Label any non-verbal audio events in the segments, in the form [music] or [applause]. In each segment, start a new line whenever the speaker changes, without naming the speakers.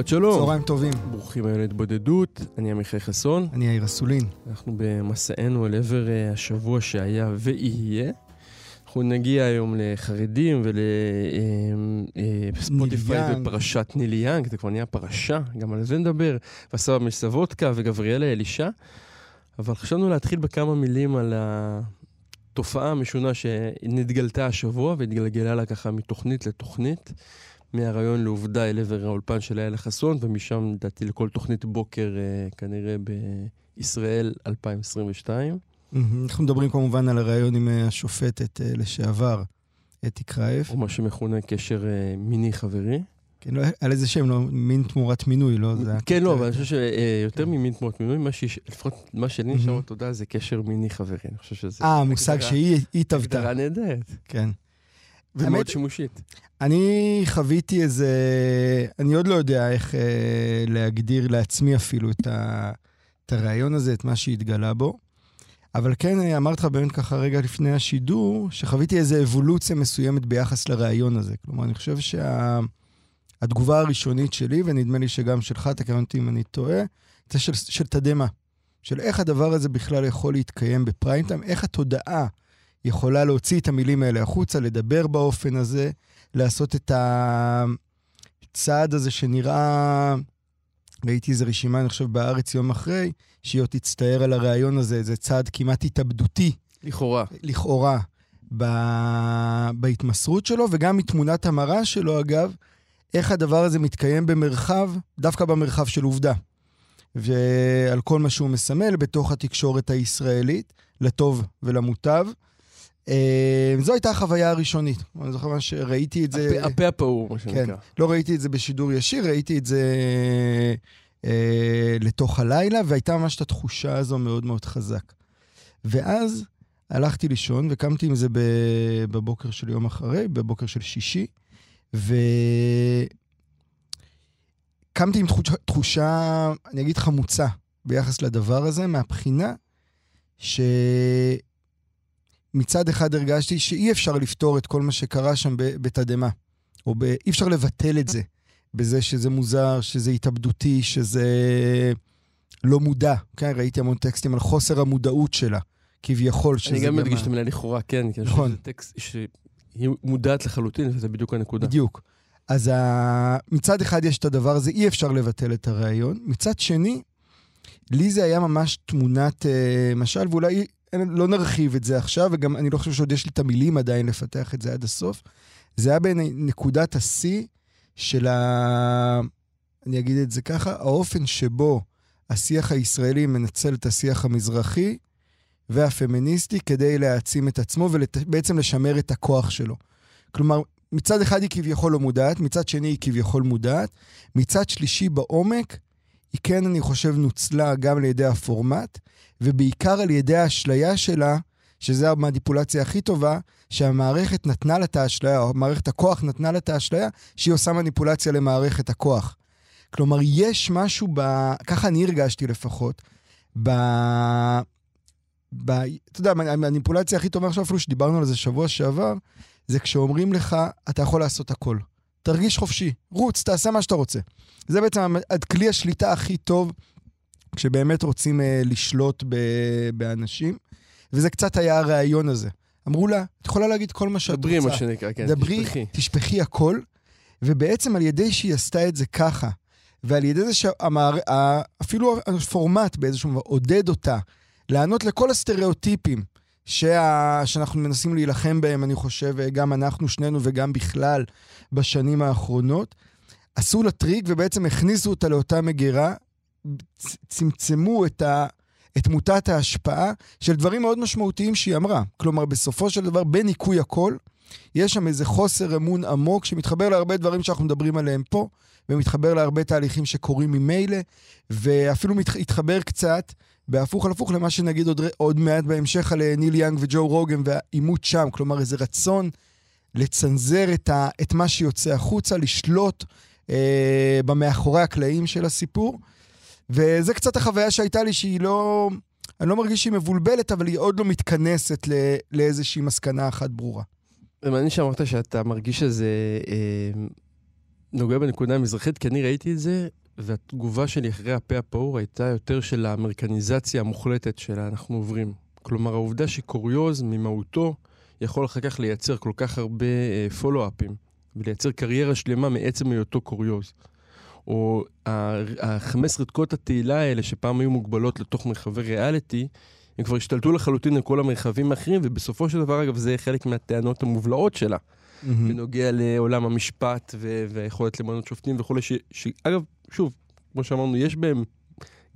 שבת שלום.
צהריים טובים.
ברוכים היום להתבודדות, אני עמיחי חסון.
אני יאיר אסולין.
אנחנו במסענו אל עבר אה, השבוע שהיה ויהיה. אנחנו נגיע היום לחרדים ולספוטיפיי
ניל יאנג.
ופרשת נילי יאנג, זה כבר נהיה פרשה, גם על זה נדבר, וסבא מסבודקה וגבריאלה אלישע. אבל חשבנו להתחיל בכמה מילים על התופעה המשונה שנתגלתה השבוע והתגלגלה לה ככה מתוכנית לתוכנית. מהרעיון לעובדה אל עבר האולפן של איילה חסון, ומשם לדעתי לכל תוכנית בוקר אה, כנראה בישראל 2022.
מהמם. אנחנו מדברים כמובן על הריאיון עם אה, השופטת אה, לשעבר, אתי קרייף.
או מה שמכונה קשר מיני חברי.
כן, לא, על איזה שם, לא, מין תמורת מינוי, לא? זה
כן, לא. אבל אני חושב שיותר ממין תמורת מינוי, מה שיש- לפחות מה שלי נשאר. בתודעה זה קשר מיני חברי. אני חושב שזה...
אה, המושג שהיא היא טבתה.
הגדרה נהדרת,
כן.
ומאוד שימושית.
אני חוויתי איזה... אני עוד לא יודע איך אה, להגדיר לעצמי אפילו את, ה... את הרעיון הזה, את מה שהתגלה בו. אבל כן, אה, אמרתי לך באמת ככה רגע לפני השידור, שחוויתי איזו אבולוציה מסוימת ביחס לרעיון הזה. כלומר, אני חושב שהתגובה שה... הראשונית שלי, ונדמה לי שגם שלך, תקן אותי אם אני טועה, זה של, של תדהמה. של איך הדבר הזה בכלל יכול להתקיים בפריים טיים, איך התודעה יכולה להוציא את המילים האלה החוצה, לדבר באופן הזה, לעשות את הצעד הזה שנראה, ראיתי איזו רשימה, אני חושב, בארץ יום אחרי, שהיא עוד תצטער על הרעיון הזה, זה צעד כמעט התאבדותי,
לכאורה.
לכאורה, ב... בהתמסרות שלו, וגם מתמונת המראה שלו, אגב, איך הדבר הזה מתקיים במרחב, דווקא במרחב של עובדה. ועל כל מה שהוא מסמל בתוך התקשורת הישראלית, לטוב ולמוטב. אה, זו הייתה החוויה הראשונית. אני זוכר מה שראיתי את זה...
הפה- הפעור, מה
כן,
שנקרא.
לא ראיתי את זה בשידור ישיר, ראיתי את זה אה, לתוך הלילה, והייתה ממש את התחושה הזו מאוד מאוד חזק. ואז הלכתי לישון וקמתי עם זה בבוקר של יום אחרי, בבוקר של שישי, וקמתי עם תחושה, תחושה, אני אגיד חמוצה, ביחס לדבר הזה, מהבחינה שמצד אחד הרגשתי שאי אפשר לפתור את כל מה שקרה שם בתדהמה. או ב... אי אפשר לבטל את זה, בזה שזה מוזר, שזה התאבדותי, שזה לא מודע. כן, ראיתי המון טקסטים על חוסר המודעות שלה, כביכול, שזה
אני גם מדגיש את המילה לכאורה, כן, כי
נכון.
שזה טקסט שהיא מודעת לחלוטין, וזה בדיוק הנקודה.
בדיוק. אז ה... מצד אחד יש את הדבר הזה, אי אפשר לבטל את הרעיון. מצד שני, לי זה היה ממש תמונת אה, משל, ואולי לא נרחיב את זה עכשיו, וגם אני לא חושב שעוד יש לי את המילים עדיין לפתח את זה עד הסוף. זה היה בעיניי נקודת השיא של ה... אני אגיד את זה ככה, האופן שבו השיח הישראלי מנצל את השיח המזרחי והפמיניסטי כדי להעצים את עצמו ובעצם לשמר את הכוח שלו. כלומר, מצד אחד היא כביכול לא מודעת, מצד שני היא כביכול מודעת, מצד שלישי בעומק, היא כן, אני חושב, נוצלה גם על ידי הפורמט, ובעיקר על ידי האשליה שלה, שזו המניפולציה הכי טובה, שהמערכת נתנה לה את האשליה, או מערכת הכוח נתנה לה את האשליה, שהיא עושה מניפולציה למערכת הכוח. כלומר, יש משהו ב... ככה אני הרגשתי לפחות, ב... ב... אתה יודע, המניפולציה הכי טובה עכשיו, אפילו שדיברנו על זה שבוע שעבר, זה כשאומרים לך, אתה יכול לעשות הכל. תרגיש חופשי, רוץ, תעשה מה שאתה רוצה. זה בעצם כלי השליטה הכי טוב כשבאמת רוצים אה, לשלוט ב- באנשים, וזה קצת היה הרעיון הזה. אמרו לה, את יכולה להגיד כל מה שאת רוצה.
דברי, מה שנקרא, כן,
דברי,
תשפכי.
תשפכי הכל, ובעצם על ידי שהיא עשתה את זה ככה, ועל ידי זה שאפילו הפורמט באיזשהו דבר עודד אותה לענות לכל הסטריאוטיפים שה... שאנחנו מנסים להילחם בהם, אני חושב, גם אנחנו, שנינו וגם בכלל, בשנים האחרונות, עשו לה טריק ובעצם הכניסו אותה לאותה מגירה, צמצמו את, ה... את מוטת ההשפעה של דברים מאוד משמעותיים שהיא אמרה. כלומר, בסופו של דבר, בניקוי הכל, יש שם איזה חוסר אמון עמוק שמתחבר להרבה דברים שאנחנו מדברים עליהם פה, ומתחבר להרבה תהליכים שקורים ממילא, ואפילו מת... התחבר קצת בהפוך על הפוך למה שנגיד עוד, עוד מעט בהמשך על אה, ניל יאנג וג'ו רוגן והעימות שם, כלומר איזה רצון לצנזר את, ה... את מה שיוצא החוצה, לשלוט אה, במאחורי הקלעים של הסיפור. וזה קצת החוויה שהייתה לי שהיא לא... אני לא מרגיש שהיא מבולבלת, אבל היא עוד לא מתכנסת ל... לאיזושהי מסקנה אחת ברורה.
מעניין שאמרת שאתה מרגיש שזה אה, נוגע בנקודה המזרחית, כי אני ראיתי את זה, והתגובה שלי אחרי הפה הפעור הייתה יותר של האמריקניזציה המוחלטת שלה אנחנו עוברים. כלומר, העובדה שקוריוז ממהותו יכול אחר כך לייצר כל כך הרבה פולו-אפים, uh, ולייצר קריירה שלמה מעצם היותו קוריוז. או החמש רדקות התהילה האלה, שפעם היו מוגבלות לתוך מרחבי ריאליטי, הם כבר השתלטו לחלוטין על כל המרחבים האחרים, ובסופו של דבר, אגב, זה חלק מהטענות המובלעות שלה, mm-hmm. בנוגע לעולם המשפט והיכולת למנות שופטים וכולי, שאגב, שוב, כמו שאמרנו, יש בהם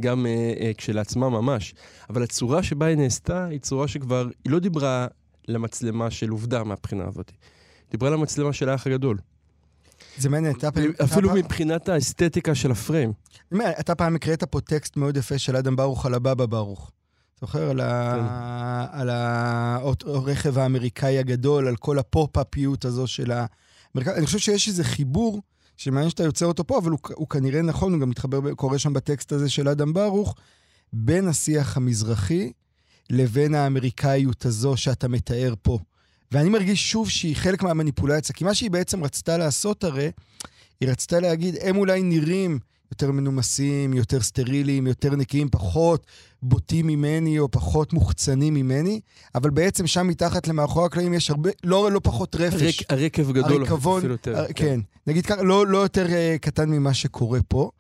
גם אה, אה, כשלעצמה ממש, אבל הצורה שבה היא נעשתה, היא צורה שכבר, היא לא דיברה למצלמה של עובדה מהבחינה הזאת. דיברה למצלמה של האח הגדול.
זה מעניין, אתה פעם...
אפילו מבחינת האסתטיקה של הפריים.
אתה פעם הקראת פה טקסט מאוד יפה של אדם ברוך על הבבא ברוך. זוכר? על, ה... כן. על הרכב האמריקאי הגדול, על כל הפופ-אפיות הזו של האמריקאי. אני חושב שיש איזה חיבור, שמעניין שאתה יוצר אותו פה, אבל הוא, הוא כנראה נכון, הוא גם מתחבר, קורה שם בטקסט הזה של אדם ברוך, בין השיח המזרחי לבין האמריקאיות הזו שאתה מתאר פה. ואני מרגיש שוב שהיא חלק מהמניפולציה, כי מה שהיא בעצם רצתה לעשות הרי, היא רצתה להגיד, הם אולי נראים יותר מנומסים, יותר סטריליים, יותר נקיים, פחות בוטים ממני או פחות מוחצנים ממני, אבל בעצם שם מתחת למאחורי הקלעים יש הרבה, לא, לא פחות רפש.
הרק, הרקב גדול
הרקבון, אפילו יותר. הר, כן. כן, נגיד ככה, לא, לא יותר uh, קטן ממה שקורה פה.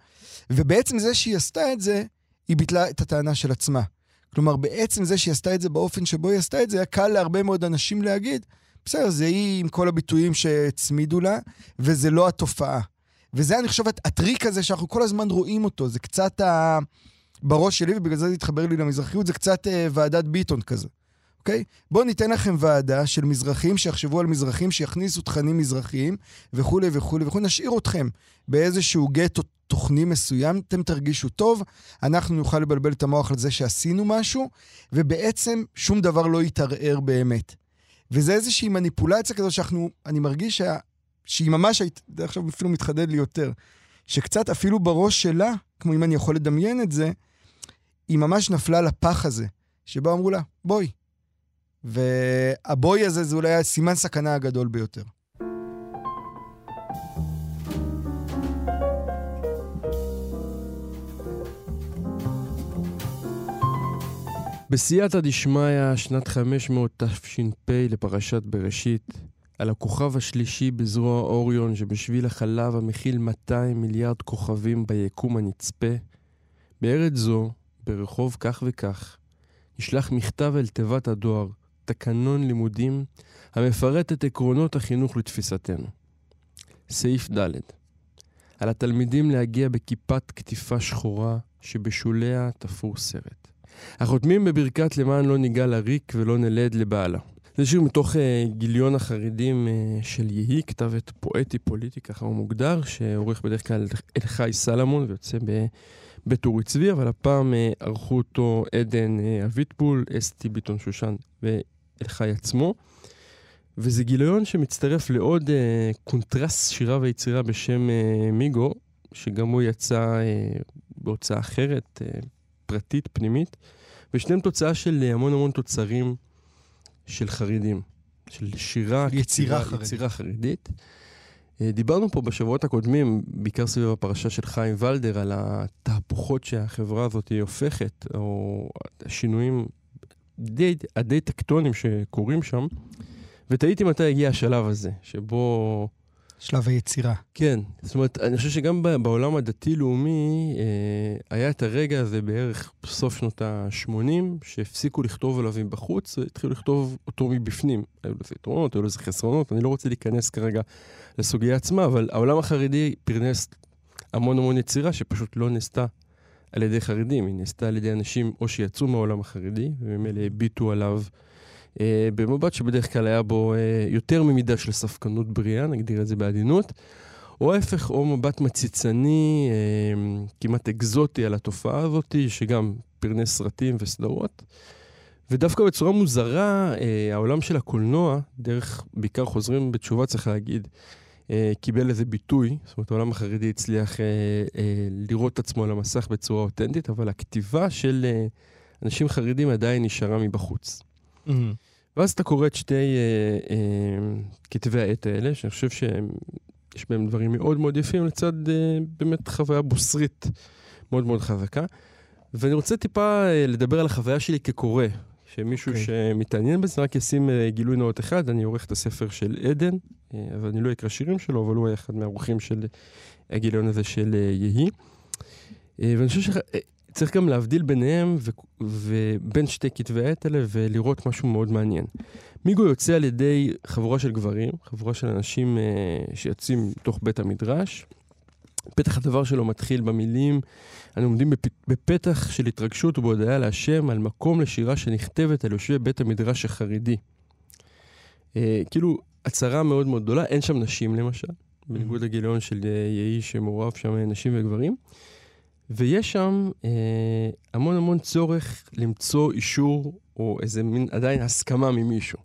ובעצם זה שהיא עשתה את זה, היא ביטלה את הטענה של עצמה. כלומר, בעצם זה שהיא עשתה את זה באופן שבו היא עשתה את זה, היה קל להרבה מאוד אנשים להגיד, בסדר, זה היא עם כל הביטויים שהצמידו לה, וזה לא התופעה. וזה, אני חושב, הטריק הזה שאנחנו כל הזמן רואים אותו, זה קצת ה... בראש שלי, ובגלל זה זה התחבר לי למזרחיות, זה קצת אה, ועדת ביטון כזה, אוקיי? בואו ניתן לכם ועדה של מזרחים שיחשבו על מזרחים, שיכניסו תכנים מזרחיים וכולי וכולי וכולי, נשאיר אתכם באיזשהו גטו תוכני מסוים, אתם תרגישו טוב, אנחנו נוכל לבלבל את המוח על זה שעשינו משהו, ובעצם שום דבר לא יתערער באמת. וזה איזושהי מניפולציה כזו שאנחנו, אני מרגיש שה, שהיא ממש, זה עכשיו אפילו מתחדד לי יותר, שקצת אפילו בראש שלה, כמו אם אני יכול לדמיין את זה, היא ממש נפלה לפח הזה, שבו אמרו לה, בואי. והבואי הזה זה אולי הסימן סכנה הגדול ביותר.
בסייעתא דשמיא, שנת 500 תש"פ לפרשת בראשית, על הכוכב השלישי בזרוע אוריון שבשביל החלב המכיל 200 מיליארד כוכבים ביקום הנצפה, בארץ זו, ברחוב כך וכך, נשלח מכתב אל תיבת הדואר, תקנון לימודים, המפרט את עקרונות החינוך לתפיסתנו. סעיף ד' על התלמידים להגיע בכיפת קטיפה שחורה שבשוליה תפור סרט. החותמים בברכת למען לא ניגע לריק ולא נלד לבעלה. זה שיר מתוך uh, גיליון החרדים uh, של יהי, כתב עת פואטי פוליטי, ככה הוא מוגדר, שעורך בדרך כלל אלחי סלומון ויוצא בבית אורי צבי, אבל הפעם uh, ערכו אותו עדן אביטבול, אסתי ביטון שושן ואלחי עצמו. וזה גיליון שמצטרף לעוד קונטרס שירה ויצירה בשם מיגו, שגם הוא יצא בהוצאה אחרת, פרטית, פנימית, ושניהם תוצאה של המון המון תוצרים של חרדים, של שירה,
יצירה, כתיבה,
חרדית. יצירה חרדית. אה, דיברנו פה בשבועות הקודמים, בעיקר סביב הפרשה של חיים ולדר, על התהפוכות שהחברה הזאת הופכת, או השינויים די, הדי טקטונים שקורים שם, ותהיתי מתי הגיע השלב הזה, שבו
שלב היצירה.
כן, זאת אומרת, אני חושב שגם בעולם הדתי-לאומי אה, היה את הרגע הזה בערך בסוף שנות ה-80, שהפסיקו לכתוב עליו מבחוץ והתחילו לכתוב אותו מבפנים. היו לזה יתרונות, היו לזה חסרונות, אני לא רוצה להיכנס כרגע לסוגיה עצמה, אבל העולם החרדי פרנס המון המון יצירה שפשוט לא נעשתה על ידי חרדים, היא נעשתה על ידי אנשים או שיצאו מהעולם החרדי, וממילא הביטו עליו. אה, במבט שבדרך כלל היה בו אה, יותר ממידה של ספקנות בריאה, נגדיר את זה בעדינות, או ההפך, או מבט מציצני, אה, כמעט אקזוטי על התופעה הזאת, שגם פרנס סרטים וסדרות. ודווקא בצורה מוזרה, העולם של הקולנוע, דרך בעיקר חוזרים בתשובה, צריך להגיד, קיבל איזה ביטוי. זאת אומרת, העולם החרדי הצליח לראות את עצמו על המסך בצורה אותנטית, אבל הכתיבה של אנשים חרדים עדיין נשארה מבחוץ. ואז אתה קורא את שתי אה, אה, כתבי העת האלה, שאני חושב שהם יש בהם דברים מאוד מאוד יפים, לצד אה, באמת חוויה בוסרית מאוד מאוד חזקה. ואני רוצה טיפה אה, לדבר על החוויה שלי כקורא, שמישהו okay.
אוקיי.
שמתעניין בזה, רק ישים אה, גילוי נאות אחד, אני עורך את הספר של עדן, אה, אבל אני לא אקרא שירים שלו, אבל הוא היה אחד מהעורכים של הגיליון הזה של אה, יהי. אה, ואני חושב שצריך גם להבדיל ביניהם ו... ובין שתי כתבי העת האלה ולראות משהו מאוד מעניין. מיגו יוצא על ידי חבורה של גברים, חבורה של אנשים אה, שיוצאים מתוך בית המדרש. פתח הדבר שלו מתחיל במילים, אנו עומדים בפ... בפתח של התרגשות ובהודיה להשם על מקום לשירה שנכתבת על יושבי בית המדרש החרדי. אה, כאילו, הצהרה מאוד מאוד גדולה, אין שם נשים למשל, בניגוד לגיליון של אה, יהי שמעורב שם נשים וגברים. ויש שם אה, המון המון צורך למצוא אישור או איזה מין עדיין הסכמה ממישהו.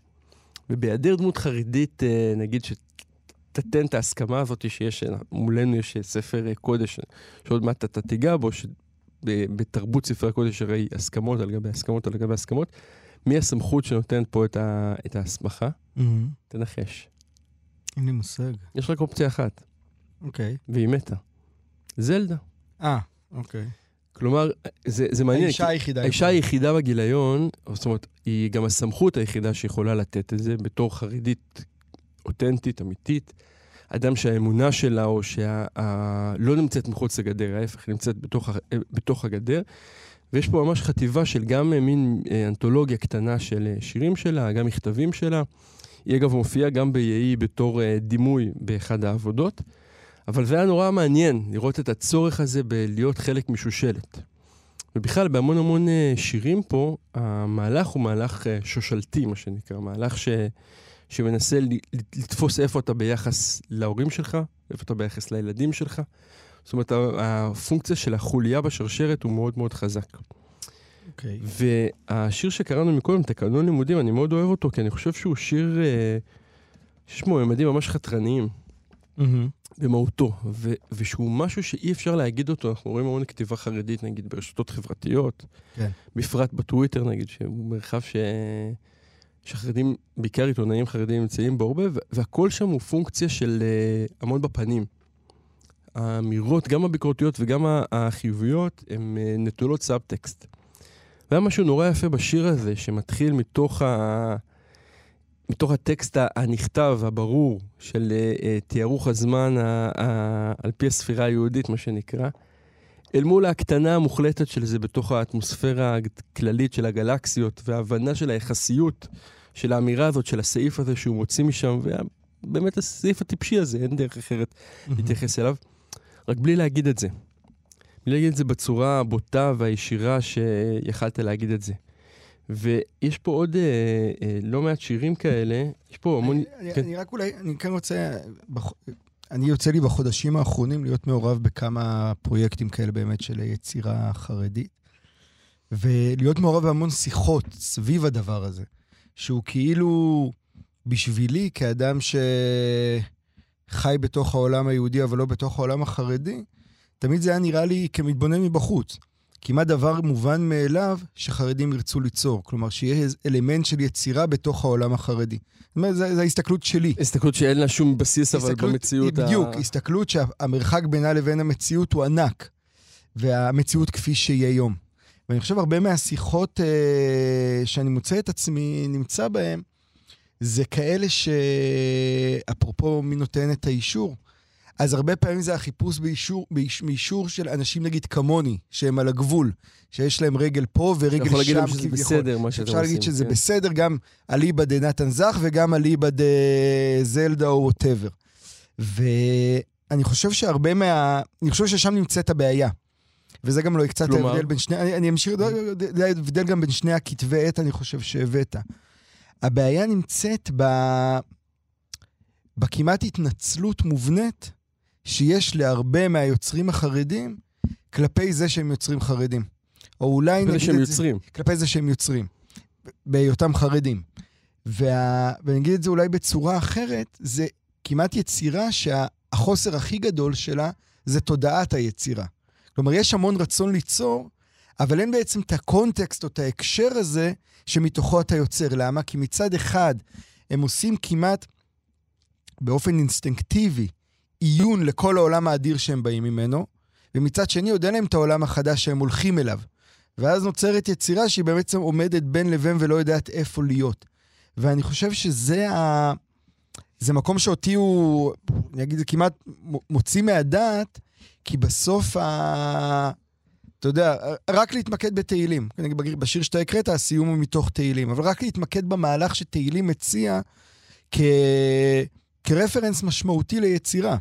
ובהיעדר דמות חרדית, אה, נגיד שתתן את ההסכמה הזאת שיש, מולנו יש ספר אה, קודש, שעוד מעט אתה תיגע בו, שבתרבות ספרי הקודש הרי הסכמות על גבי הסכמות על גבי הסכמות. מי הסמכות שנותנת פה את, ה, את ההסמכה? Mm-hmm. תנחש.
אין לי מושג.
יש רק אופציה אחת.
אוקיי. Okay.
והיא מתה. זלדה.
אה, אוקיי.
כלומר, זה, זה מעניין.
האישה היחידה.
האישה היחידה בגיליון, זאת אומרת, היא גם הסמכות היחידה שיכולה לתת את זה בתור חרדית אותנטית, אמיתית. אדם שהאמונה שלה, או שלא נמצאת מחוץ לגדר, ההפך, היא נמצאת בתוך, בתוך הגדר. ויש פה ממש חטיבה של גם מין אה, אנתולוגיה קטנה של אה, שירים שלה, גם מכתבים שלה. היא אגב מופיעה גם ביהי בתור אה, דימוי באחד העבודות. אבל זה היה נורא מעניין לראות את הצורך הזה בלהיות חלק משושלת. ובכלל, בהמון המון אה, שירים פה, המהלך הוא מהלך אה, שושלתי, מה שנקרא, מהלך ש... שמנסה לתפוס איפה אתה ביחס להורים שלך, איפה אתה ביחס לילדים שלך. זאת אומרת, הפונקציה של החוליה בשרשרת הוא מאוד מאוד חזק.
אוקיי. Okay.
והשיר שקראנו מקודם, תקנון לימודים, אני מאוד אוהב אותו, כי אני חושב שהוא שיר אה, שיש בו ממדים ממש חתרניים. Mm-hmm. במהותו, ו- ושהוא משהו שאי אפשר להגיד אותו, אנחנו רואים המון כתיבה חרדית, נגיד, ברשתות חברתיות, כן. בפרט בטוויטר, נגיד, שהוא מרחב ש... שחרדים, בעיקר עיתונאים חרדים נמצאים בו הרבה, והכל שם הוא פונקציה של uh, המון בפנים. האמירות, גם הביקורתיות וגם החיוביות, הן אה, נטולות סאבטקסט. והיה משהו נורא יפה בשיר הזה, שמתחיל מתוך ה... מתוך הטקסט הנכתב, הברור, של אה, תיארוך הזמן ה, ה, על פי הספירה היהודית, מה שנקרא, אל מול ההקטנה המוחלטת של זה בתוך האטמוספירה הכללית של הגלקסיות, וההבנה של היחסיות של האמירה הזאת, של הסעיף הזה שהוא מוציא משם, ובאמת הסעיף הטיפשי הזה, אין דרך אחרת להתייחס אליו, רק בלי להגיד את זה. בלי להגיד את זה בצורה הבוטה והישירה שיכלת להגיד את זה. ויש פה עוד אה, אה, לא מעט שירים כאלה, יש פה המון...
אני, כן. אני רק אולי, אני כן רוצה, בח... אני יוצא לי בחודשים האחרונים להיות מעורב בכמה פרויקטים כאלה באמת של יצירה חרדית, ולהיות מעורב בהמון שיחות סביב הדבר הזה, שהוא כאילו בשבילי, כאדם שחי בתוך העולם היהודי אבל לא בתוך העולם החרדי, תמיד זה היה נראה לי כמתבונן מבחוץ. כמעט דבר מובן מאליו שחרדים ירצו ליצור. כלומר, שיהיה אלמנט של יצירה בתוך העולם החרדי. זאת אומרת, זו ההסתכלות שלי.
הסתכלות שאין לה שום בסיס, אבל במציאות...
בדיוק, ה... הסתכלות שהמרחק בינה לבין המציאות הוא ענק, והמציאות כפי שהיא היום. ואני חושב, הרבה מהשיחות אה, שאני מוצא את עצמי נמצא בהן, זה כאלה שאפרופו מי נותן את האישור, אז הרבה פעמים זה החיפוש באישור, באישור של אנשים, נגיד, כמוני, שהם על הגבול, שיש להם רגל פה ורגל שם,
כביכול. אתה יכול להגיד שזה בסדר, מה שאתם עושים.
אפשר להגיד שזה כן. בסדר, גם אליבא דנתן זך וגם אליבא דזלדה או ווטאבר. ואני חושב שהרבה מה... אני חושב ששם נמצאת הבעיה. וזה גם לא קצת ההבדל בין שני... אני, אני אמשיך, זה ההבדל גם בין שני הכתבי עת, אני חושב שהבאת. הבעיה נמצאת ב... בכמעט התנצלות מובנית שיש להרבה מהיוצרים החרדים כלפי זה שהם יוצרים חרדים. או אולי נגיד
שהם את יוצרים. זה...
כלפי זה שהם יוצרים, בהיותם חרדים. וה... ואני אגיד את זה אולי בצורה אחרת, זה כמעט יצירה שהחוסר הכי גדול שלה זה תודעת היצירה. כלומר, יש המון רצון ליצור, אבל אין בעצם את הקונטקסט או את ההקשר הזה שמתוכו אתה יוצר. למה? כי מצד אחד, הם עושים כמעט באופן אינסטינקטיבי עיון לכל העולם האדיר שהם באים ממנו, ומצד שני עוד אין להם את העולם החדש שהם הולכים אליו. ואז נוצרת יצירה שהיא בעצם עומדת בין לבין ולא יודעת איפה להיות. ואני חושב שזה ה... זה מקום שאותי הוא, אני אגיד, כמעט מוציא מהדעת, כי בסוף ה... אתה יודע, רק להתמקד בתהילים. בשיר שאתה הקראת, הסיום הוא מתוך תהילים, אבל רק להתמקד במהלך שתהילים מציע כ... כרפרנס משמעותי ליצירה.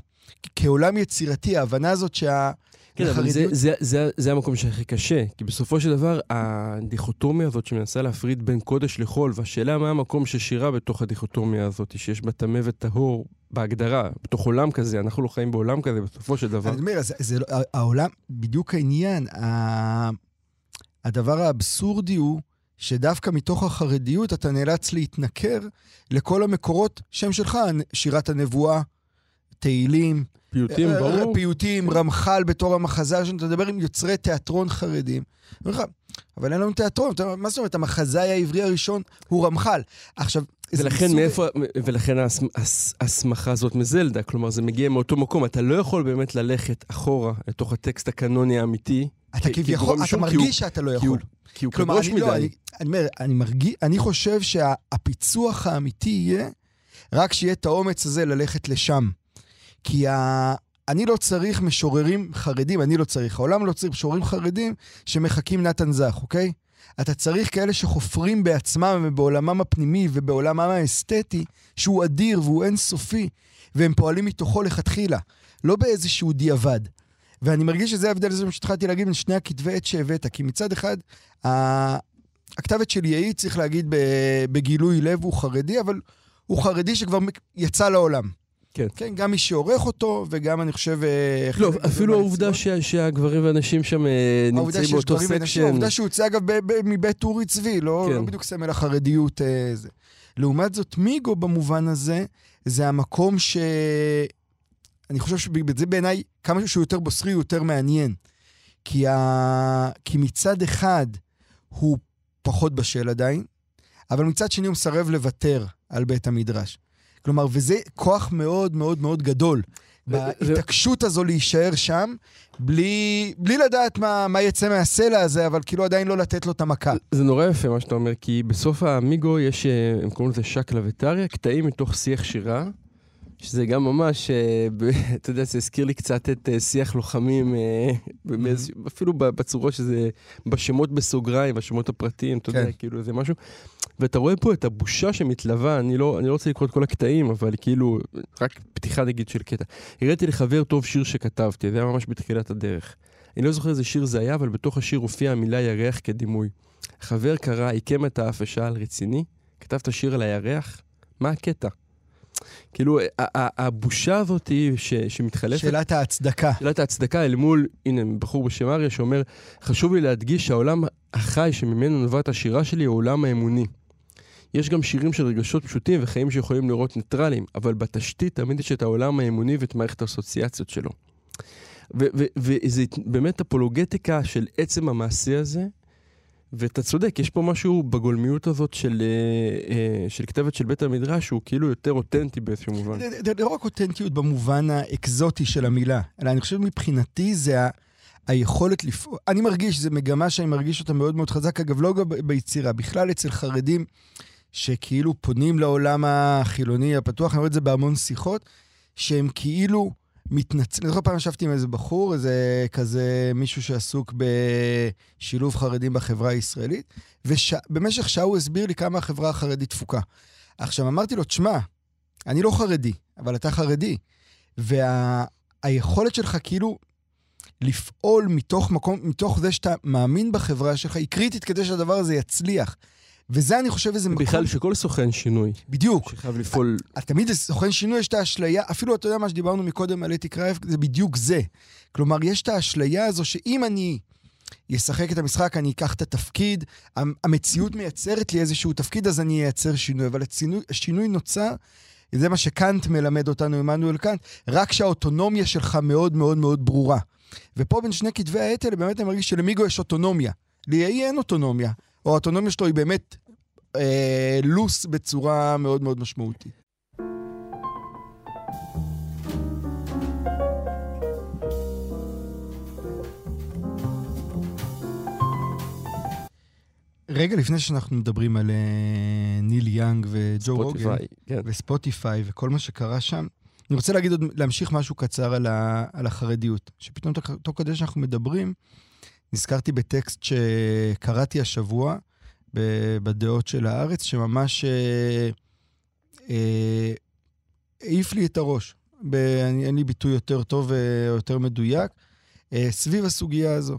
כעולם יצירתי, ההבנה הזאת שה...
כן, אבל זה, זה, זה, זה המקום שהכי קשה, כי בסופו של דבר, הדיכוטומיה הזאת שמנסה להפריד בין קודש לחול, והשאלה מה המקום ששירה בתוך הדיכוטומיה הזאת, שיש בה טמא וטהור בהגדרה, בתוך עולם כזה, אנחנו לא חיים בעולם כזה בסופו של דבר.
אני אומר, זה, זה, לא, העולם, בדיוק העניין, ה, הדבר האבסורדי הוא שדווקא מתוך החרדיות אתה נאלץ להתנכר לכל המקורות שהם שלך, שירת הנבואה, תהילים,
פיוטים, אה, ברור.
פיוטים, רמח"ל בתור המחזאי, אתה מדבר עם יוצרי תיאטרון חרדים. אבל אין לנו תיאטרון, מה זאת אומרת, המחזאי העברי הראשון הוא רמח"ל. עכשיו,
ולכן מאיפה, ולכן ההסמכה הזאת מזלדה, כלומר זה מגיע מאותו מקום, אתה לא יכול באמת ללכת אחורה לתוך הטקסט הקנוני האמיתי.
אתה כביכול, אתה מרגיש שאתה לא יכול.
כי הוא קדוש מדי.
אני אומר, אני מרגיש, אני חושב שהפיצוח האמיתי יהיה רק שיהיה את האומץ הזה ללכת לשם. כי ה... אני לא צריך משוררים חרדים, אני לא צריך, העולם לא צריך משוררים חרדים שמחקים נתן זך, אוקיי? אתה צריך כאלה שחופרים בעצמם ובעולמם הפנימי ובעולמם האסתטי, שהוא אדיר והוא אינסופי, והם פועלים מתוכו לכתחילה, לא באיזשהו דיעבד. ואני מרגיש שזה ההבדל הזה שהתחלתי להגיד בין שני הכתבי עת שהבאת, כי מצד אחד, הכתבת של יהי, צריך להגיד בגילוי לב, הוא חרדי, אבל הוא חרדי שכבר יצא לעולם.
כן.
כן, גם מי שעורך אותו, וגם אני חושב... אה,
לא, אפילו העובדה ש, שהגברים והנשים שם אה, נמצאים באותו section.
העובדה שהוא יוצא, אגב, מבית אורי צבי, לא, כן. לא בדיוק סמל החרדיות. אה, זה. לעומת זאת, מיגו במובן הזה, זה המקום ש... אני חושב שזה בעיניי, כמה שהוא יותר בוסרי, הוא יותר מעניין. כי, ה... כי מצד אחד, הוא פחות בשל עדיין, אבל מצד שני הוא מסרב לוותר על בית המדרש. כלומר, וזה כוח מאוד מאוד מאוד גדול. בהתעקשות הזו להישאר שם, בלי, בלי לדעת מה, מה יצא מהסלע הזה, אבל כאילו עדיין לא לתת לו את המכה.
זה נורא יפה מה שאתה אומר, כי בסוף המיגו יש, אה, הם קוראים לזה שקלא וטריא, קטעים מתוך שיח שירה, שזה גם ממש, אה, [laughs] אתה יודע, זה הזכיר לי קצת את אה, שיח לוחמים, אפילו בצורות שזה, בשמות בסוגריים, בשמות הפרטיים, אתה יודע, כן. כאילו זה משהו. ואתה רואה פה את הבושה שמתלווה, אני לא, אני לא רוצה לקרוא את כל הקטעים, אבל כאילו, רק פתיחה נגיד של קטע. הראיתי לחבר טוב שיר שכתבתי, זה היה ממש בתחילת הדרך. אני לא זוכר איזה שיר זה היה, אבל בתוך השיר הופיעה המילה ירח כדימוי. חבר קרא, עיקם את האף ושאל, רציני? כתבת שיר על הירח? מה הקטע? כאילו, הבושה הזאת ש, שמתחלפת...
שאלת ההצדקה.
שאלת ההצדקה אל מול, הנה, בחור בשם אריה שאומר, חשוב לי להדגיש שהעולם החי שממנו נובעת השירה שלי הוא העולם האמוני. יש גם שירים של רגשות פשוטים וחיים שיכולים לראות ניטרליים, אבל בתשתית תמיד יש את העולם האמוני ואת מערכת האסוציאציות שלו. וזה באמת אפולוגטיקה של עצם המעשה הזה, ואתה צודק, יש פה משהו בגולמיות הזאת של, אה, אה, של כתבת של בית המדרש, שהוא כאילו יותר אותנטי באיזשהו מובן.
זה לא רק אותנטיות במובן האקזוטי של המילה, אלא אני חושב מבחינתי זה ה... היכולת לפעול, אני מרגיש, זו מגמה שאני מרגיש אותה מאוד מאוד חזק, אגב, לא ביצירה, בכלל אצל חרדים שכאילו פונים לעולם החילוני הפתוח, אני רואה את זה בהמון שיחות, שהם כאילו מתנצלים. אני זוכר פעם ישבתי עם איזה בחור, איזה כזה מישהו שעסוק בשילוב חרדים בחברה הישראלית, ובמשך שעה הוא הסביר לי כמה החברה החרדית תפוקה. עכשיו, אמרתי לו, תשמע, אני לא חרדי, אבל אתה חרדי. והיכולת וה... שלך כאילו לפעול מתוך מקום, מתוך זה שאתה מאמין בחברה שלך, היא קריטית כדי שהדבר הזה יצליח. וזה, אני חושב, איזה
מקום... בכלל שכל סוכן שינוי.
בדיוק.
שחייב לפעול...
תמיד סוכן שינוי יש את האשליה, אפילו אתה יודע מה שדיברנו מקודם על אתי קרייב, זה בדיוק זה. כלומר, יש את האשליה הזו שאם אני אשחק את המשחק, אני אקח את התפקיד, המציאות מייצרת לי איזשהו תפקיד, אז אני אייצר שינוי. אבל הצינוי, השינוי נוצר, זה מה שקאנט מלמד אותנו, עמנואל קאנט, רק שהאוטונומיה שלך מאוד מאוד מאוד ברורה. ופה בין שני כתבי העת האלה, באמת אני מרגיש שלמיגו יש אוטונומיה. לי אין אוטונומיה. או האוטונומיה שלו היא באמת אה, לוס בצורה מאוד מאוד משמעותית. רגע לפני שאנחנו מדברים על אה, ניל יאנג וג'ו רוגן,
כן.
וספוטיפיי וכל מה שקרה שם, אני רוצה להגיד עוד, להמשיך משהו קצר על, ה, על החרדיות. שפתאום תוך כדי שאנחנו מדברים, נזכרתי בטקסט שקראתי השבוע בדעות של הארץ, שממש אה, אה, העיף לי את הראש. אין לי ביטוי יותר טוב ויותר מדויק, אה, סביב הסוגיה הזו.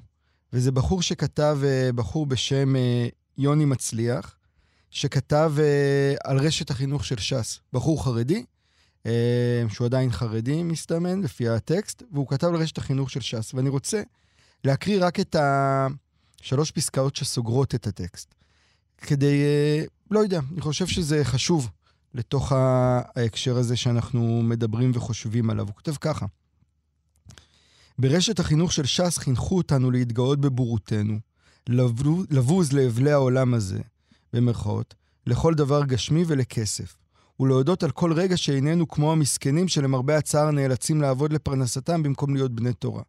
וזה בחור שכתב, אה, בחור בשם אה, יוני מצליח, שכתב אה, על רשת החינוך של ש"ס. בחור חרדי, אה, שהוא עדיין חרדי, מסתמן, לפי הטקסט, והוא כתב על רשת החינוך של ש"ס. ואני רוצה להקריא רק את השלוש פסקאות שסוגרות את הטקסט. כדי, אה, לא יודע, אני חושב שזה חשוב לתוך ההקשר הזה שאנחנו מדברים וחושבים עליו. הוא כותב ככה: ברשת החינוך של ש"ס חינכו אותנו להתגאות בבורותנו, לבוז לאבלי העולם הזה, במרכאות, לכל דבר גשמי ולכסף, ולהודות על כל רגע שאיננו כמו המסכנים שלמרבה הצער נאלצים לעבוד לפרנסתם במקום להיות בני תורה.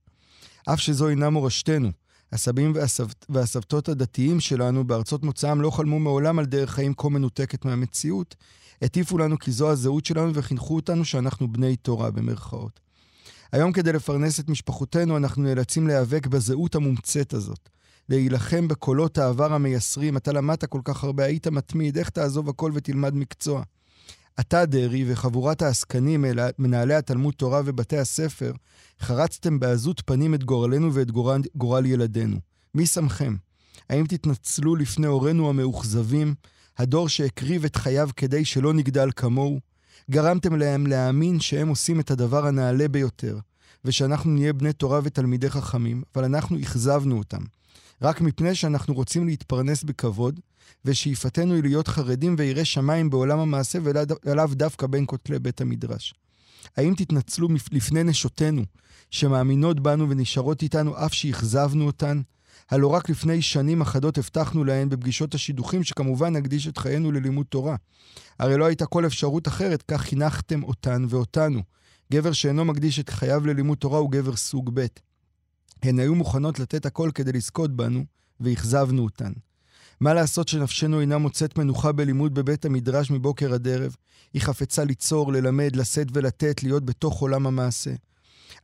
אף שזו אינה מורשתנו, הסבים והסבת, והסבתות הדתיים שלנו בארצות מוצאם לא חלמו מעולם על דרך חיים כה מנותקת מהמציאות, הטיפו לנו כי זו הזהות שלנו וחינכו אותנו שאנחנו בני תורה במרכאות. היום כדי לפרנס את משפחותינו אנחנו נאלצים להיאבק בזהות המומצאת הזאת. להילחם בקולות העבר המייסרים, אתה למדת כל כך הרבה, היית מתמיד, איך תעזוב הכל ותלמד מקצוע? אתה, דרעי, וחבורת העסקנים, מנהלי התלמוד תורה ובתי הספר, חרצתם בעזות פנים את גורלנו ואת גורל, גורל ילדינו. מי שמכם? האם תתנצלו לפני הורינו המאוכזבים, הדור שהקריב את חייו כדי שלא נגדל כמוהו? גרמתם להם להאמין שהם עושים את הדבר הנעלה ביותר, ושאנחנו נהיה בני תורה ותלמידי חכמים, אבל אנחנו אכזבנו אותם. רק מפני שאנחנו רוצים להתפרנס בכבוד, ושאיפתנו היא להיות חרדים ויראי שמיים בעולם המעשה ולאו דווקא בין כותלי בית המדרש. האם תתנצלו לפני נשותינו, שמאמינות בנו ונשארות איתנו אף שאכזבנו אותן? הלא רק לפני שנים אחדות הבטחנו להן בפגישות השידוכים שכמובן נקדיש את חיינו ללימוד תורה. הרי לא הייתה כל אפשרות אחרת, כך חינכתם אותן ואותנו. גבר שאינו מקדיש את חייו ללימוד תורה הוא גבר סוג ב'. הן היו מוכנות לתת הכל כדי לזכות בנו, ואכזבנו אותן. מה לעשות שנפשנו אינה מוצאת מנוחה בלימוד בבית המדרש מבוקר עד ערב? היא חפצה ליצור, ללמד, לשאת ולתת, להיות בתוך עולם המעשה.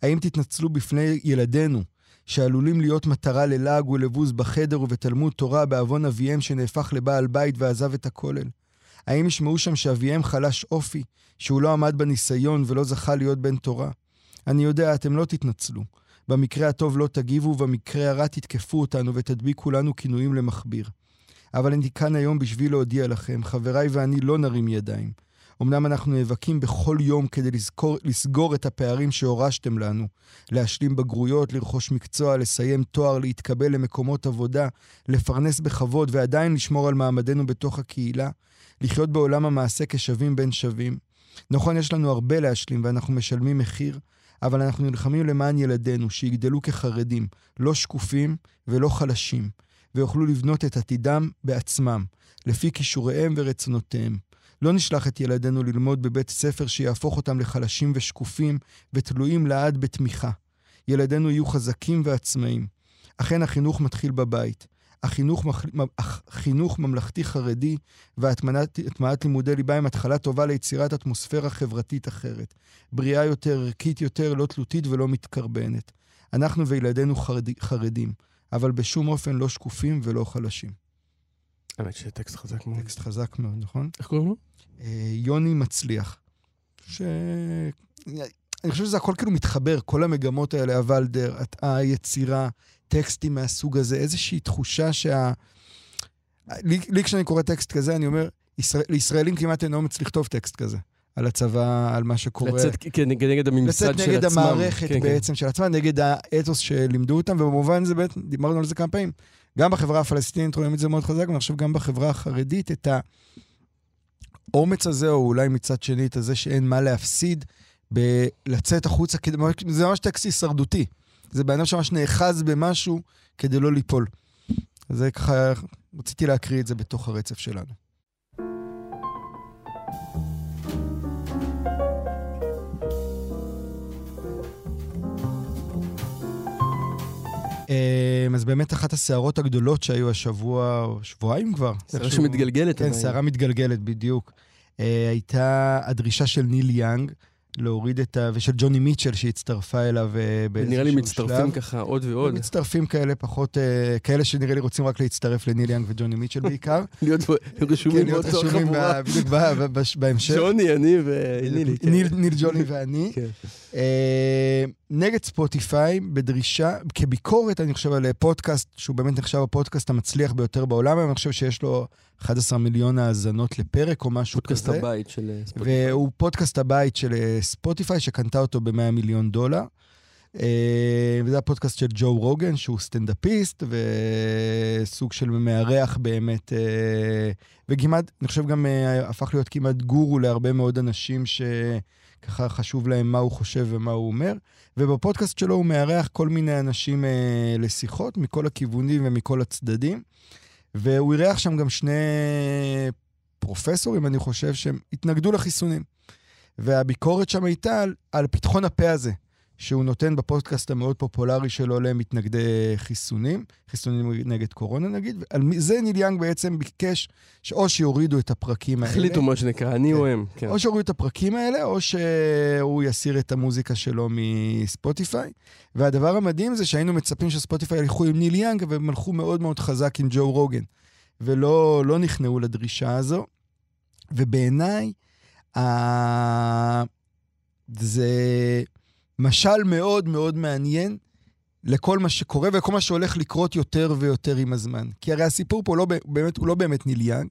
האם תתנצלו בפני ילדינו, שעלולים להיות מטרה ללעג ולבוז בחדר ובתלמוד תורה בעוון אביהם שנהפך לבעל בית ועזב את הכולל? האם ישמעו שם שאביהם חלש אופי, שהוא לא עמד בניסיון ולא זכה להיות בן תורה? אני יודע, אתם לא תתנצלו. במקרה הטוב לא תגיבו, ובמקרה הרע תתקפו אותנו ותדביקו לנו כינויים למכביר. אבל אני כאן היום בשביל להודיע לכם, חבריי ואני לא נרים ידיים. אמנם אנחנו נאבקים בכל יום כדי לזכור, לסגור את הפערים שהורשתם לנו, להשלים בגרויות, לרכוש מקצוע, לסיים תואר, להתקבל למקומות עבודה, לפרנס בכבוד ועדיין לשמור על מעמדנו בתוך הקהילה, לחיות בעולם המעשה כשווים בין שווים. נכון, יש לנו הרבה להשלים ואנחנו משלמים מחיר, אבל אנחנו נלחמים למען ילדינו, שיגדלו כחרדים, לא שקופים ולא חלשים, ויוכלו לבנות את עתידם בעצמם, לפי כישוריהם ורצונותיהם. לא נשלח את ילדינו ללמוד בבית ספר שיהפוך אותם לחלשים ושקופים ותלויים לעד בתמיכה. ילדינו יהיו חזקים ועצמאיים. אכן החינוך מתחיל בבית. החינוך, החינוך ממלכתי חרדי והטמעת לימודי ליבה הם התחלה טובה ליצירת אטמוספירה חברתית אחרת. בריאה יותר, ערכית יותר, לא תלותית ולא מתקרבנת. אנחנו וילדינו חרד, חרדים, אבל בשום אופן לא שקופים ולא חלשים.
האמת שטקסט חזק מאוד.
טקסט חזק מאוד, נכון?
איך קוראים לו?
אה, יוני מצליח. ש... אני חושב שזה הכל כאילו מתחבר, כל המגמות האלה, הוולדר, היצירה, טקסטים מהסוג הזה, איזושהי תחושה שה... לי, לי כשאני קורא טקסט כזה, אני אומר, ישראל, לישראלים כמעט אינו מצליח לכתוב טקסט כזה. על הצבא, על מה שקורה.
לצאת כנגד הממסד של עצמם.
לצאת נגד המערכת כן, כן. בעצם כן. של עצמם, נגד האתוס שלימדו אותם, ובמובן זה בעצם, דיברנו על זה כמה פעמים. גם בחברה הפלסטינית רואים את זה מאוד חזק, ואני חושב גם בחברה החרדית, את האומץ הזה, או אולי מצד שני את הזה שאין מה להפסיד, בלצאת החוצה, זה ממש טקסט הישרדותי. זה בן אדם שממש נאחז במשהו כדי לא ליפול. זה ככה, רציתי להקריא את זה בתוך הרצף שלנו. אז באמת אחת הסערות הגדולות שהיו השבוע, או שבועיים כבר.
סערה שמתגלגלת.
כן. סערה מתגלגלת, בדיוק. אה, הייתה הדרישה של ניל יאנג להוריד את ה... ושל ג'וני מיטשל שהצטרפה אליו אה, באיזשהו
נראה לי
שלב.
מצטרפים ככה עוד ועוד.
מצטרפים כאלה פחות, אה, כאלה שנראה לי רוצים רק להצטרף לניל יאנג וג'וני מיטשל בעיקר. [laughs]
להיות רשומים
כן, להיות
באותו
רשומים
חבורה.
בדיוק ב- ב- בש- בהמשך.
ג'וני, אני ונילי. כן.
ניל, ניל, ג'וני ואני. אה, נגד ספוטיפיי, בדרישה, כביקורת, אני חושב, על פודקאסט, שהוא באמת נחשב הפודקאסט המצליח ביותר בעולם, אני חושב שיש לו 11 מיליון האזנות לפרק או משהו
פודקאסט
כזה.
הבית של אה, ספוטיפיי.
והוא פודקאסט הבית של אה, ספוטיפיי, שקנתה אותו ב-100 מיליון דולר. אה, וזה הפודקאסט של ג'ו רוגן, שהוא סטנדאפיסט וסוג של מארח באמת, אה, וכמעט, אני חושב גם אה, הפך להיות כמעט גורו להרבה מאוד אנשים שככה חשוב להם מה הוא חושב ומה הוא אומר. ובפודקאסט שלו הוא מארח כל מיני אנשים אה, לשיחות מכל הכיוונים ומכל הצדדים. והוא אירח שם גם שני פרופסורים, אני חושב, שהם התנגדו לחיסונים. והביקורת שם הייתה על, על פתחון הפה הזה, שהוא נותן בפודקאסט המאוד פופולרי שלו למתנגדי חיסונים, חיסונים נגד קורונה נגיד, ועל זה ניל יאנג בעצם ביקש שאו שיורידו את הפרקים האלה,
החליטו מה שנקרא, אני
כן.
או הם. כן.
או שיורידו את הפרקים האלה, או שהוא יסיר את המוזיקה שלו מספוטיפיי. והדבר המדהים זה שהיינו מצפים שספוטיפיי ילכו עם ניל יאנג, והם הלכו מאוד מאוד חזק עם ג'ו רוגן, ולא לא נכנעו לדרישה הזו. ובעיניי, ה... זה משל מאוד מאוד מעניין לכל מה שקורה ולכל מה שהולך לקרות יותר ויותר עם הזמן. כי הרי הסיפור פה לא, באמת, הוא לא באמת ניל יאנג,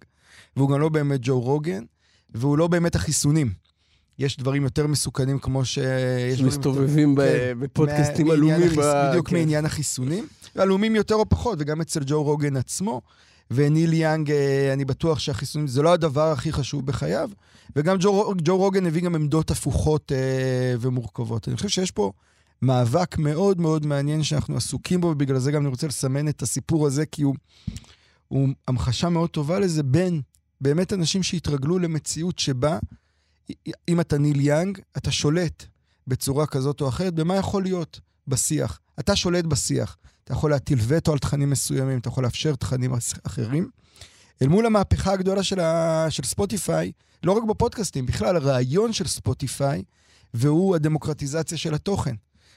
והוא גם לא באמת ג'ו רוגן, והוא לא באמת החיסונים. יש דברים יותר מסוכנים כמו ש... יש דברים
מסתובבים ב-
כן.
בפודקאסטים עלומים.
החיס-
ב-
בדיוק
כן.
מעניין החיסונים. עלומים יותר או פחות, וגם אצל ג'ו רוגן עצמו. וניל יאנג, אה, אני בטוח שהחיסונים זה לא הדבר הכי חשוב בחייו. וגם ג'ו, ג'ו רוגן הביא גם עמדות הפוכות אה, ומורכבות. אני חושב שיש פה מאבק מאוד מאוד מעניין שאנחנו עסוקים בו, ובגלל זה גם אני רוצה לסמן את הסיפור הזה, כי הוא, הוא המחשה מאוד טובה לזה בין באמת אנשים שהתרגלו למציאות שבה אם אתה ניל יאנג, אתה שולט בצורה כזאת או אחרת במה יכול להיות בשיח. אתה שולט בשיח. אתה יכול להטיל וטו על תכנים מסוימים, אתה יכול לאפשר תכנים אחרים. אל מול המהפכה הגדולה של, ה... של ספוטיפיי, לא רק בפודקאסטים, בכלל הרעיון של ספוטיפיי, והוא הדמוקרטיזציה של התוכן.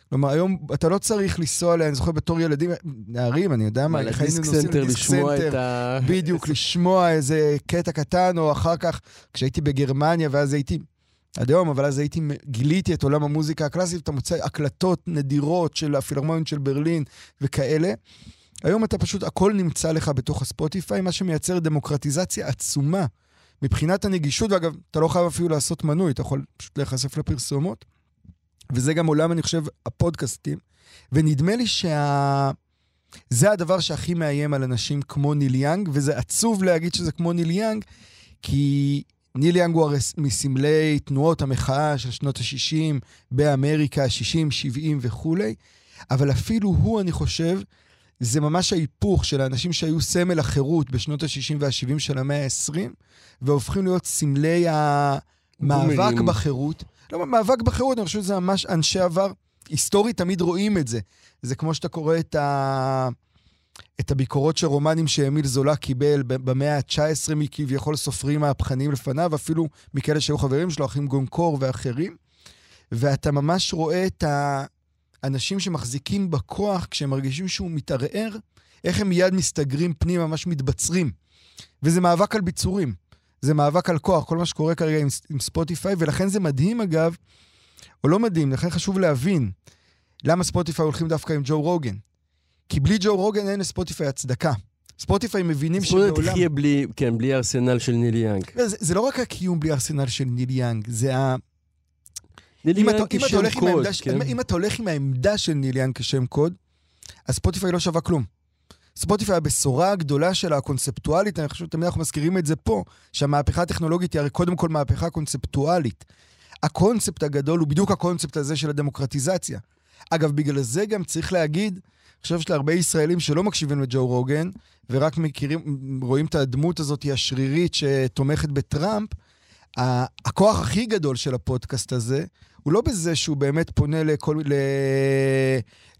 כלומר, היום אתה לא צריך לנסוע, ל- אני זוכר בתור ילדים, נערים, אני יודע מה, איך היינו נוסעים לדיסק סנטר.
ה...
בדיוק, לשמוע איזה קטע קטן, או אחר כך, כשהייתי בגרמניה, ואז הייתי, עד היום, אבל אז הייתי, גיליתי את עולם המוזיקה הקלאסית, אתה מוצא הקלטות נדירות של הפילהרמונית של ברלין וכאלה. היום אתה פשוט, הכל נמצא לך בתוך הספוטיפיי, מה שמייצר דמוקרטיזציה עצומה מבחינת הנגישות, ואגב, אתה לא חייב אפילו לעשות מנוי, אתה יכול פשוט להיחשף לפרסומות. וזה גם עולם, אני חושב, הפודקאסטים. ונדמה לי שה... זה הדבר שהכי מאיים על אנשים כמו ניל יאנג, וזה עצוב להגיד שזה כמו ניל יאנג, כי ניל יאנג הוא הרי מסמלי תנועות המחאה של שנות ה-60 באמריקה, 60, 70 וכולי, אבל אפילו הוא, אני חושב, זה ממש ההיפוך של האנשים שהיו סמל החירות בשנות ה-60 וה-70 של המאה ה-20, והופכים להיות סמלי המאבק
בומרים.
בחירות. לא, מאבק בחירות, אני חושב שזה ממש אנשי עבר. היסטורית תמיד רואים את זה. זה כמו שאתה קורא את, ה... את הביקורות של רומנים שאמיל זולה קיבל במאה ה-19 מכביכול סופרים מהפכנים לפניו, אפילו מכאלה שהיו חברים שלו, אחים גונקור ואחרים. ואתה ממש רואה את האנשים שמחזיקים בכוח כשהם מרגישים שהוא מתערער, איך הם מיד מסתגרים פנימה, ממש מתבצרים. וזה מאבק על ביצורים. זה מאבק על כוח, כל מה שקורה כרגע עם, עם ספוטיפיי, ולכן זה מדהים אגב, או לא מדהים, לכן חשוב להבין למה ספוטיפיי הולכים דווקא עם ג'ו רוגן. כי בלי ג'ו רוגן אין לספוטיפיי הצדקה. ספוטיפיי מבינים
ספוטיפיי
שבעולם...
תחיה בלי, כן, בלי הארסנל של ניל יאנג.
זה, זה לא רק הקיום בלי ארסנל של ניל יאנג, זה ה...
ניל יאנג כשם קוד, כן?
אם אתה הולך עם העמדה של ניל יאנג כשם קוד, אז ספוטיפיי לא שווה כלום. ספוטיפיי, הבשורה הגדולה שלה, הקונספטואלית, אני חושב תמיד אנחנו מזכירים את זה פה, שהמהפכה הטכנולוגית היא הרי קודם כל מהפכה קונספטואלית. הקונספט הגדול הוא בדיוק הקונספט הזה של הדמוקרטיזציה. אגב, בגלל זה גם צריך להגיד, אני חושב שלהרבה ישראלים שלא מקשיבים לג'ו רוגן, ורק מכירים, רואים את הדמות הזאת השרירית שתומכת בטראמפ, הכוח הכי גדול של הפודקאסט הזה, הוא לא בזה שהוא באמת פונה לכל, ל...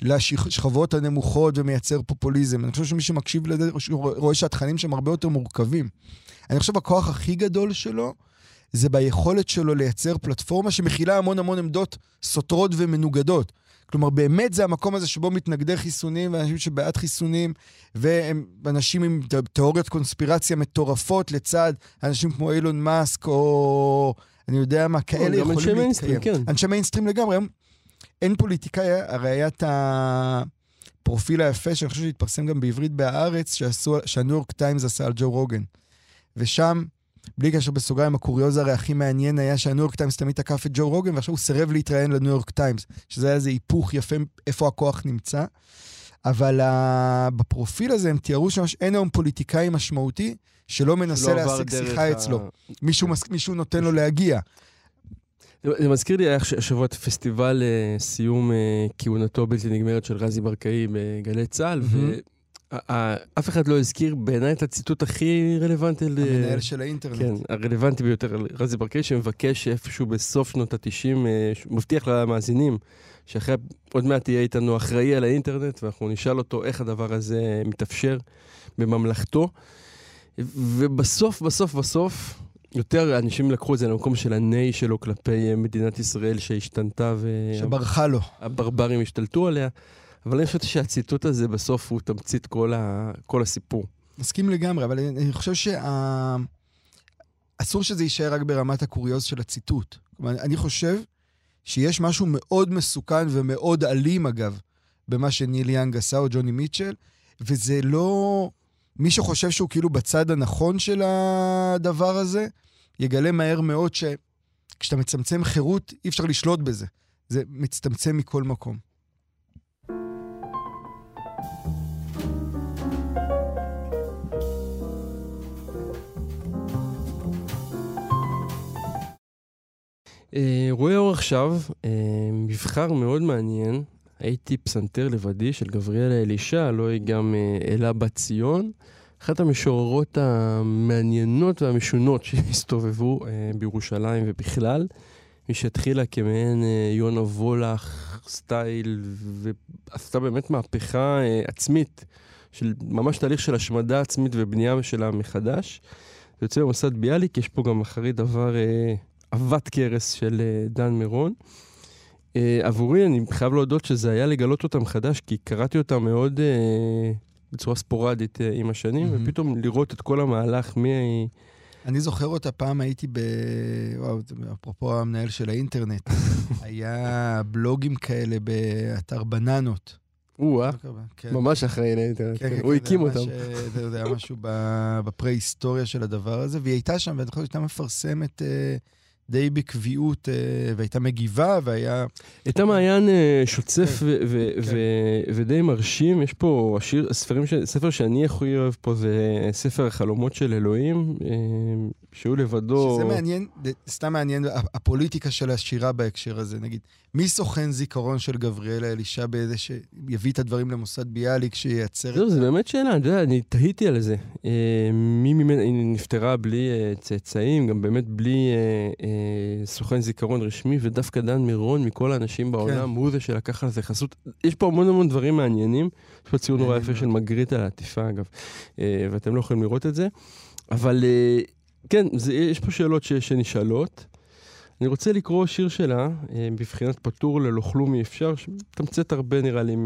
לשכבות הנמוכות ומייצר פופוליזם. אני חושב שמי שמקשיב לזה רואה שהתכנים שם הרבה יותר מורכבים. אני חושב הכוח הכי גדול שלו זה ביכולת שלו לייצר פלטפורמה שמכילה המון המון עמדות סותרות ומנוגדות. כלומר, באמת זה המקום הזה שבו מתנגדי חיסונים ואנשים שבעד חיסונים, ואנשים עם תיאוריות קונספירציה מטורפות לצד אנשים כמו אילון מאסק, או אני יודע מה, כאלה יכולים להתקיים.
אנשי מיינסטרים, כן.
אנשי מיינסטרים לגמרי. אין פוליטיקאי, הרי היה את הפרופיל היפה, שאני חושב שהתפרסם גם בעברית בהארץ, שהניו יורק טיימס עשה על ג'ו רוגן. ושם בלי קשר בסוגריים, הקוריוז הרי הכי מעניין היה שהניו יורק טיימס תמיד תקף את ג'ו רוגן, ועכשיו הוא סירב להתראיין לניו יורק טיימס, שזה היה איזה היפוך יפה איפה הכוח נמצא. אבל אה, בפרופיל הזה הם תיארו שממש אין היום פוליטיקאי משמעותי שלא מנסה להשיג שיחה ה... אצלו. מישהו, מס... מישהו נותן לו להגיע.
זה מזכיר לי, היה השבוע את פסטיבל uh, סיום uh, כהונתו בלתי נגמרת של רזי ברקאי בגלי צה"ל, mm-hmm. אף אחד לא הזכיר בעיניי את הציטוט הכי רלוונטי.
המנהל של האינטרנט.
כן, הרלוונטי ביותר, רזי ברקאי, שמבקש איפשהו בסוף שנות ה-90, אה, מבטיח למאזינים, שאחרי, עוד מעט יהיה איתנו אחראי על האינטרנט, ואנחנו נשאל אותו איך הדבר הזה מתאפשר בממלכתו. ובסוף, בסוף, בסוף, יותר אנשים לקחו את זה למקום של הניי שלו כלפי מדינת ישראל שהשתנתה ו...
שברחה לו.
הברברים השתלטו עליה. אבל אני חושבת שהציטוט הזה בסוף הוא תמצית כל, ה... כל הסיפור.
מסכים לגמרי, אבל אני חושב שאסור שה... שזה יישאר רק ברמת הקוריוז של הציטוט. כלומר, אני חושב שיש משהו מאוד מסוכן ומאוד אלים, אגב, במה שניל יאנג עשה או ג'וני מיטשל, וזה לא... מי שחושב שהוא כאילו בצד הנכון של הדבר הזה, יגלה מהר מאוד שכשאתה מצמצם חירות, אי אפשר לשלוט בזה. זה מצטמצם מכל מקום.
רואה אור עכשיו, אה, מבחר מאוד מעניין, הייתי פסנתר לבדי של גבריאלה אלישע, הלוא היא גם אה, אלה בת ציון. אחת המשוררות המעניינות והמשונות [laughs] שהסתובבו בירושלים ובכלל. מי שהתחילה כמעין יונה וולך סטייל, ועשתה באמת מהפכה עצמית, של ממש תהליך של השמדה עצמית ובנייה שלה מחדש. יוצא במוסד ביאליק, יש פה גם אחרי דבר עבת כרס של אה, דן מירון. Uh, עבורי, אני חייב להודות שזה היה לגלות אותה מחדש, כי קראתי אותה מאוד uh, בצורה ספורדית עם השנים, mm-hmm. ופתאום לראות את כל המהלך מ...
אני זוכר אותה, פעם הייתי ב... וואו, אפרופו המנהל של האינטרנט, [laughs] היה בלוגים כאלה באתר בננות.
או-אה, כן. ממש אחראי לאינטרנט, כן, כן, הוא הקים אותם.
אתה יודע, משהו בפרה-היסטוריה של הדבר הזה, והיא הייתה שם, ואני חושב שהייתה מפרסמת... די בקביעות, אה, והייתה מגיבה, והיה...
הייתה מעיין אה, שוצף כן, כן. ודי מרשים. יש פה השיר, ספרים, ספר שאני הכי אוהב פה זה ספר החלומות של אלוהים, אה, שהוא לבדו...
שזה מעניין, סתם מעניין, הפוליטיקה של השירה בהקשר הזה, נגיד. מי סוכן זיכרון של גבריאלה אלישע באיזה שיביא את הדברים למוסד ביאליק, שייצר...
זהו, זו באמת שאלה, אתה יודע, אני תהיתי על זה. אה, מי ממנה, היא נפטרה בלי אה, צאצאים, גם באמת בלי אה, סוכן זיכרון רשמי, ודווקא דן מירון, מכל האנשים בעולם, כן. הוא זה שלקח על זה חסות. יש פה המון המון דברים מעניינים. יש פה ציון נורא יפה של מגריט על העטיפה, אגב, ואתם לא יכולים לראות את זה. אבל כן, זה, יש פה שאלות ש, שנשאלות. אני רוצה לקרוא שיר שלה, אה, בבחינת פטור ללא כלום אי אפשר, שמתמצת הרבה נראה לי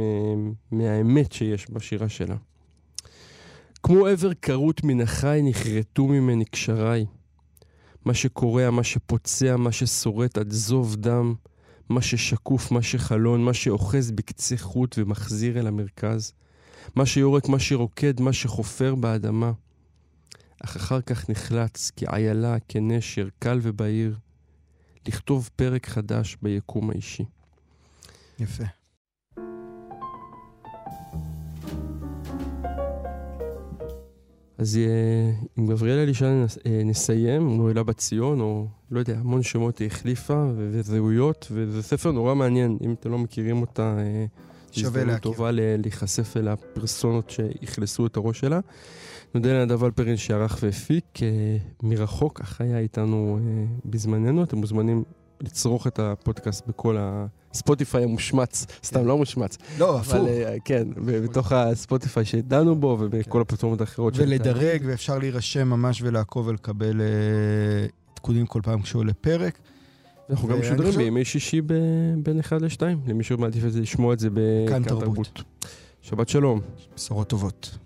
מהאמת שיש בשירה שלה. כמו עבר כרות מן החי נכרתו ממני קשריי. מה שקורע, מה שפוצע, מה ששורט עד זוב דם, מה ששקוף, מה שחלון, מה שאוחז בקצה חוט ומחזיר אל המרכז. מה שיורק, מה שרוקד, מה שחופר באדמה. אך אחר כך נחלץ כעיילה, כנשר, קל ובהיר. לכתוב פרק חדש ביקום האישי.
יפה.
אז אה, עם גבריאל אלישע אה, נסיים, או אלה בת ציון, או לא יודע, המון שמות היא החליפה וזהויות, וזה ספר נורא מעניין, אם אתם לא מכירים אותה, אה,
שווה להכיר.
טובה להיחשף אל הפרסונות שאכלסו את הראש שלה. נודה לנדב אלפרין שערך והפיק אה, מרחוק, אך היה איתנו אה, בזמננו. אתם מוזמנים לצרוך את הפודקאסט בכל הספוטיפיי המושמץ, סתם לא מושמץ,
לא, הפוך.
אבל אה, כן, בתוך הספוטיפיי שדנו בו ובכל הפלטפורמות האחרות.
ולדרג, ואפשר להירשם ממש ולעקוב ולקבל אה, עדכונים כל פעם כשעולה פרק.
אנחנו גם משודרים בימי שישי בין 1 ל-2, למי שמעדיף לשמוע את זה בכאן. תרבות. שבת שלום.
בשורות טובות.